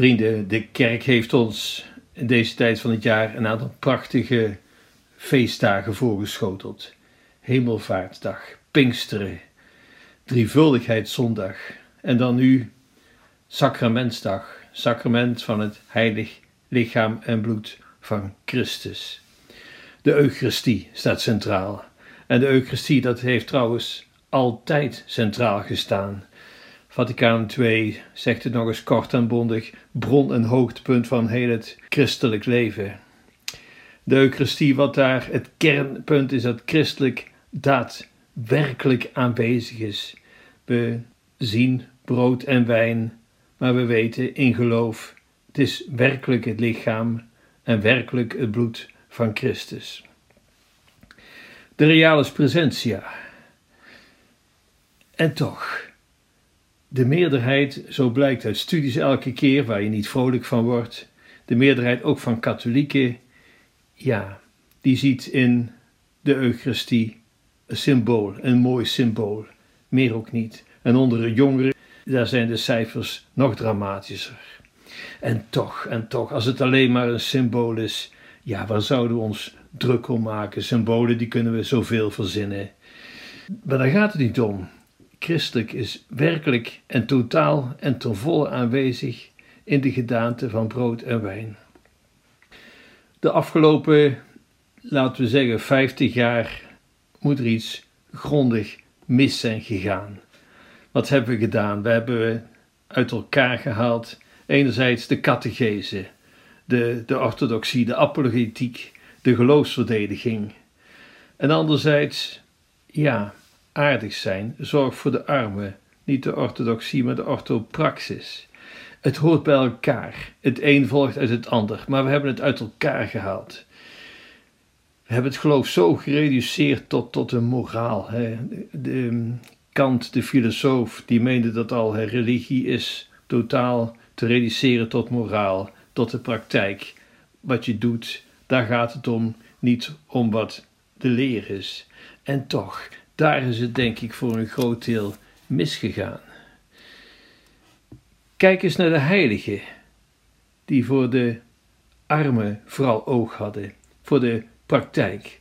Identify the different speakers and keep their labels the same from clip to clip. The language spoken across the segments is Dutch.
Speaker 1: Vrienden, de kerk heeft ons in deze tijd van het jaar een aantal prachtige feestdagen voorgeschoteld. Hemelvaartsdag, Pinksteren, Drievuldigheidszondag en dan nu Sacramentsdag, sacrament van het heilig lichaam en bloed van Christus. De Eucharistie staat centraal. En de Eucharistie, dat heeft trouwens altijd centraal gestaan. Vaticaan II zegt het nog eens kort en bondig, bron en hoogtepunt van heel het christelijk leven. De Eucharistie, wat daar het kernpunt is, dat christelijk daadwerkelijk aanwezig is. We zien brood en wijn, maar we weten in geloof, het is werkelijk het lichaam en werkelijk het bloed van Christus. De realis presentia. En toch, de meerderheid, zo blijkt uit studies elke keer waar je niet vrolijk van wordt, de meerderheid ook van katholieken, ja, die ziet in de Eucharistie een symbool, een mooi symbool, meer ook niet. En onder de jongeren, daar zijn de cijfers nog dramatischer. En toch, en toch, als het alleen maar een symbool is, ja, waar zouden we ons druk om maken? Symbolen, die kunnen we zoveel verzinnen. Maar daar gaat het niet om. Christelijk is werkelijk en totaal en ten volle aanwezig in de gedaante van brood en wijn. De afgelopen, laten we zeggen, 50 jaar moet er iets grondig mis zijn gegaan. Wat hebben we gedaan? We hebben uit elkaar gehaald enerzijds de catechese, de, de orthodoxie, de apologetiek, de geloofsverdediging. En anderzijds, ja, aardig zijn, zorg voor de armen, niet de orthodoxie, maar de orthopraxis. Het hoort bij elkaar. Het een volgt uit het ander, maar we hebben het uit elkaar gehaald. We hebben het geloof zo gereduceerd tot, tot een moraal. Hè. De, Kant, de filosoof, die meende dat al religie is totaal te reduceren tot moraal, tot de praktijk. Wat je doet, daar gaat het om, niet om wat de leer is. En toch, daar is het denk ik voor een groot deel misgegaan. Kijk eens naar de heiligen, die voor de armen vooral oog hadden, voor de praktijk.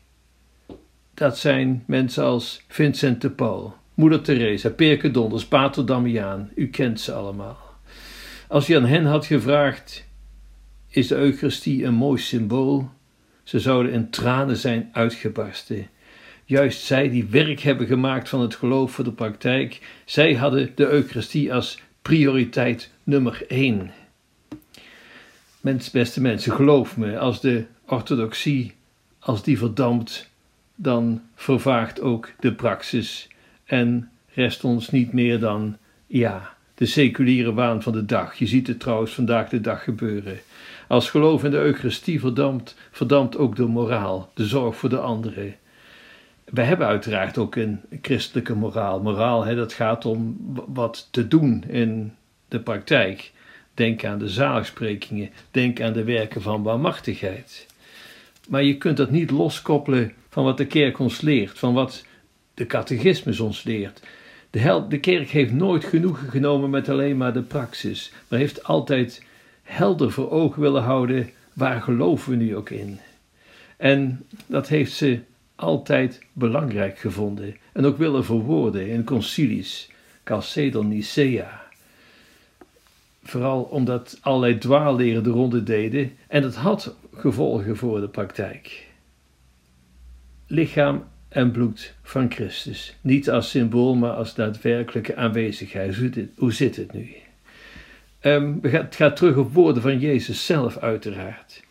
Speaker 1: Dat zijn mensen als Vincent de Paul, Moeder Teresa, Perke Donders, Pater Damiaan, u kent ze allemaal. Als je aan hen had gevraagd: is de Eucharistie een mooi symbool? Ze zouden in tranen zijn uitgebarsten. Juist zij die werk hebben gemaakt van het geloof voor de praktijk, zij hadden de Eucharistie als prioriteit nummer één. Mens, beste mensen, geloof me, als de orthodoxie, als die verdampt, dan vervaagt ook de praxis en rest ons niet meer dan, ja, de seculiere waan van de dag. Je ziet het trouwens vandaag de dag gebeuren. Als geloof in de Eucharistie verdampt, verdampt ook de moraal, de zorg voor de anderen. We hebben uiteraard ook een christelijke moraal. Moraal, hè, dat gaat om wat te doen in de praktijk. Denk aan de zaligsprekingen, denk aan de werken van barmachtigheid. Maar je kunt dat niet loskoppelen van wat de kerk ons leert, van wat de catechismus ons leert. De, hel, de kerk heeft nooit genoegen genomen met alleen maar de praxis, maar heeft altijd helder voor ogen willen houden waar geloven we nu ook in. En dat heeft ze altijd belangrijk gevonden en ook willen verwoorden in concilies, Chalcedon Nicea. Vooral omdat allerlei dwaalleren de ronde deden en het had gevolgen voor de praktijk. Lichaam en bloed van Christus. Niet als symbool, maar als daadwerkelijke aanwezigheid. Hoe, zit het nu? Um, het gaat terug op woorden van Jezus zelf, uiteraard.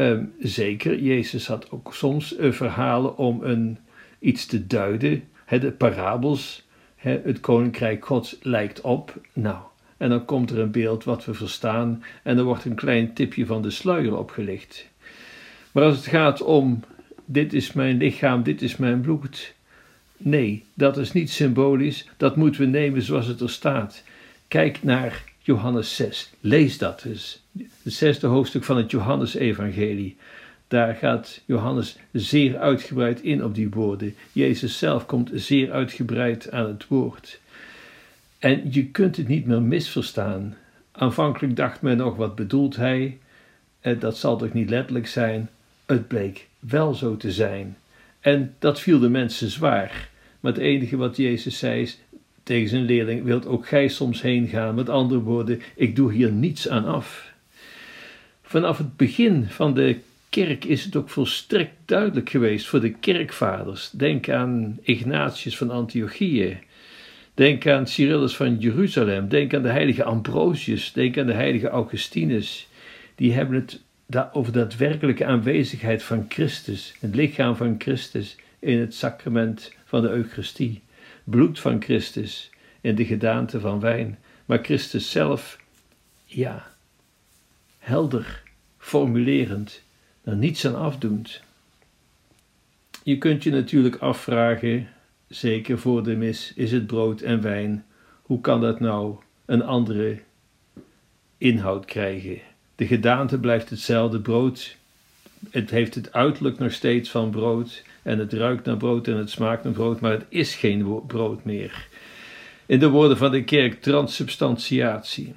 Speaker 1: Um, zeker, Jezus had ook soms uh, verhalen om een, iets te duiden. He, de parabels, he, het koninkrijk Gods lijkt op. Nou, en dan komt er een beeld wat we verstaan en er wordt een klein tipje van de sluier opgelicht. Maar als het gaat om dit is mijn lichaam, dit is mijn bloed. Nee, dat is niet symbolisch, dat moeten we nemen zoals het er staat. Kijk naar Johannes 6, lees dat eens. Het zesde hoofdstuk van het Johannesevangelie. Daar gaat Johannes zeer uitgebreid in op die woorden. Jezus zelf komt zeer uitgebreid aan het woord. En je kunt het niet meer misverstaan Aanvankelijk dacht men nog, wat bedoelt hij? Dat zal toch niet letterlijk zijn? Het bleek wel zo te zijn. En dat viel de mensen zwaar. Maar het enige wat Jezus zei is tegen zijn leerling: Wilt ook gij soms heen gaan? Met andere woorden, ik doe hier niets aan af. Vanaf het begin van de kerk is het ook volstrekt duidelijk geweest voor de kerkvaders. Denk aan Ignatius van Antiochië. Denk aan Cyrillus van Jeruzalem. Denk aan de heilige Ambrosius. Denk aan de heilige Augustinus. Die hebben het over de daadwerkelijke aanwezigheid van Christus, het lichaam van Christus in het sacrament van de Eucharistie, bloed van Christus in de gedaante van wijn, maar Christus zelf, ja, helder, formulerend, er niets aan afdoend. Je kunt je natuurlijk afvragen, zeker voor de mis, is het brood en wijn, hoe kan dat nou een andere inhoud krijgen? De gedaante blijft hetzelfde brood. Het heeft het uiterlijk nog steeds van brood. En het ruikt naar brood en het smaakt naar brood, maar het is geen brood meer. In de woorden van de kerk, transubstantiatie.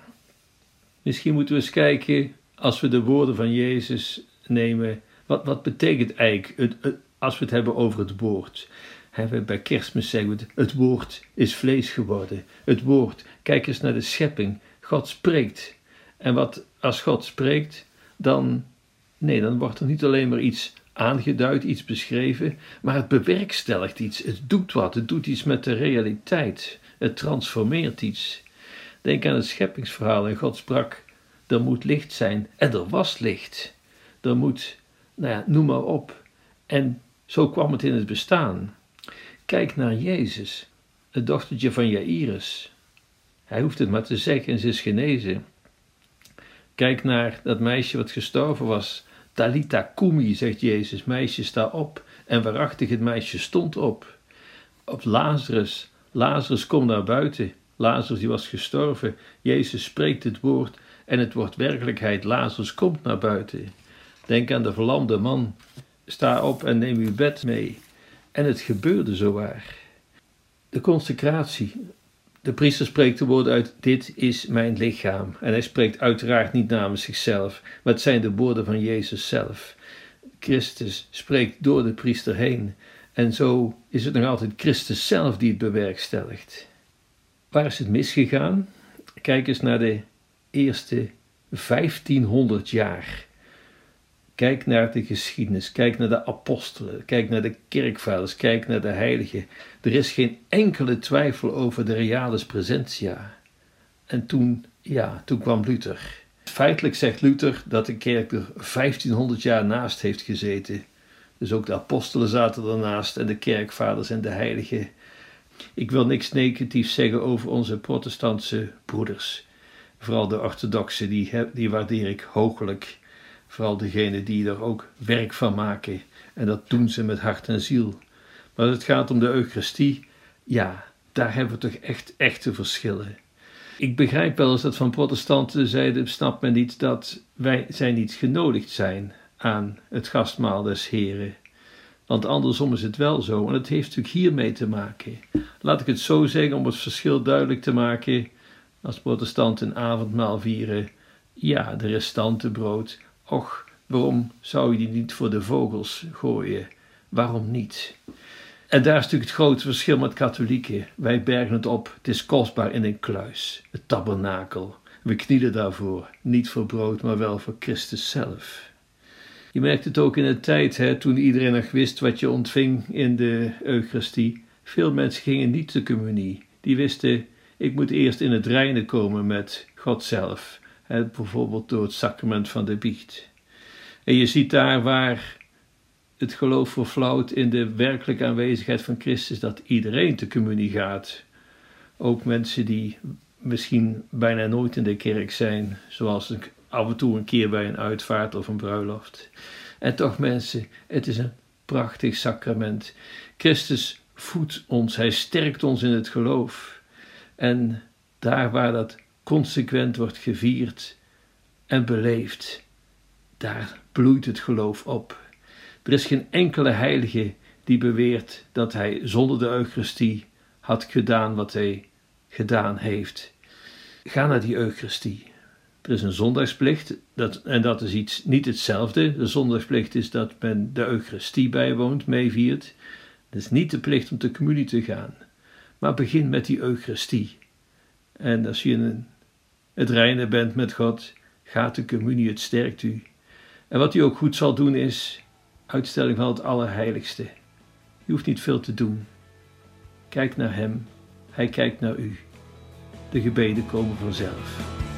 Speaker 1: Misschien moeten we eens kijken, als we de woorden van Jezus nemen, wat, wat betekent eigenlijk het, als we het hebben over het woord? Bij kerstmis zeggen we het, het woord is vlees geworden. Het woord, kijk eens naar de schepping. God spreekt. En wat als God spreekt, dan, nee, dan wordt er niet alleen maar iets aangeduid, iets beschreven, maar het bewerkstelligt iets, het doet wat, het doet iets met de realiteit, het transformeert iets. Denk aan het scheppingsverhaal en God sprak, er moet licht zijn en er was licht. Er moet, nou ja, noem maar op. En zo kwam het in het bestaan. Kijk naar Jezus, het dochtertje van Jairus. Hij hoeft het maar te zeggen en ze is genezen. Kijk naar dat meisje wat gestorven was. Talita kumi, zegt Jezus, meisje sta op. En waarachtig, het meisje stond op. Op Lazarus, Lazarus kom naar buiten. Lazarus die was gestorven. Jezus spreekt het woord en het wordt werkelijkheid. Lazarus komt naar buiten. Denk aan de verlamde man. Sta op en neem uw bed mee. En het gebeurde zowaar. De consecratie, de priester spreekt de woorden uit: Dit is mijn lichaam. En hij spreekt uiteraard niet namens zichzelf, maar het zijn de woorden van Jezus zelf. Christus spreekt door de priester heen. En zo is het nog altijd Christus zelf die het bewerkstelligt. Waar is het misgegaan? Kijk eens naar de eerste 1500 jaar Kijk naar de geschiedenis, kijk naar de apostelen, kijk naar de kerkvaders, kijk naar de heiligen. Er is geen enkele twijfel over de realis presentia. En toen, ja, toen kwam Luther. Feitelijk zegt Luther dat de kerk er 1500 jaar naast heeft gezeten. Dus ook de apostelen zaten ernaast en de kerkvaders en de heiligen. Ik wil niks negatiefs zeggen over onze protestantse broeders. Vooral de orthodoxen, die, die waardeer ik hoogelijk. Vooral degenen die er ook werk van maken. En dat doen ze met hart en ziel. Maar als het gaat om de Eucharistie, ja, daar hebben we toch echt echte verschillen. Ik begrijp wel eens dat van protestanten zeiden, snapt men niet dat wij zijn niet genodigd zijn aan het gastmaal des Heren. Want andersom is het wel zo, en het heeft natuurlijk hiermee te maken. Laat ik het zo zeggen om het verschil duidelijk te maken. Als protestanten een avondmaal vieren, ja, de restanten brood Och, waarom zou je die niet voor de vogels gooien? Waarom niet? En daar is natuurlijk het grote verschil met katholieken. Wij bergen het op, het is kostbaar in een kluis, het tabernakel. We knielen daarvoor, niet voor brood, maar wel voor Christus zelf. Je merkt het ook in de tijd, hè, toen iedereen nog wist wat je ontving in de Eucharistie. Veel mensen gingen niet de communie. Die wisten, ik moet eerst in het reine komen met God zelf bijvoorbeeld door het sacrament van de biecht. En je ziet daar waar het geloof verflauwt in de werkelijke aanwezigheid van Christus, dat iedereen te communie gaat. Ook mensen die misschien bijna nooit in de kerk zijn, zoals af en toe een keer bij een uitvaart of een bruiloft. En toch mensen, het is een prachtig sacrament. Christus voedt ons, hij sterkt ons in het geloof. En daar waar dat consequent wordt gevierd en beleefd, daar bloeit het geloof op. Er is geen enkele heilige die beweert dat hij zonder de Eucharistie had gedaan wat hij gedaan heeft. Ga naar die Eucharistie. Er is een zondagsplicht dat, en dat is iets niet hetzelfde. De zondagsplicht is dat men de Eucharistie bijwoont, meeviert. Het is niet de plicht om de communie te gaan, maar begin met die Eucharistie. En als je in het reinen bent met God, gaat de communie, het sterkt u. En wat u ook goed zal doen is uitstelling van het Allerheiligste. Je hoeft niet veel te doen. Kijk naar Hem, Hij kijkt naar u. De gebeden komen vanzelf.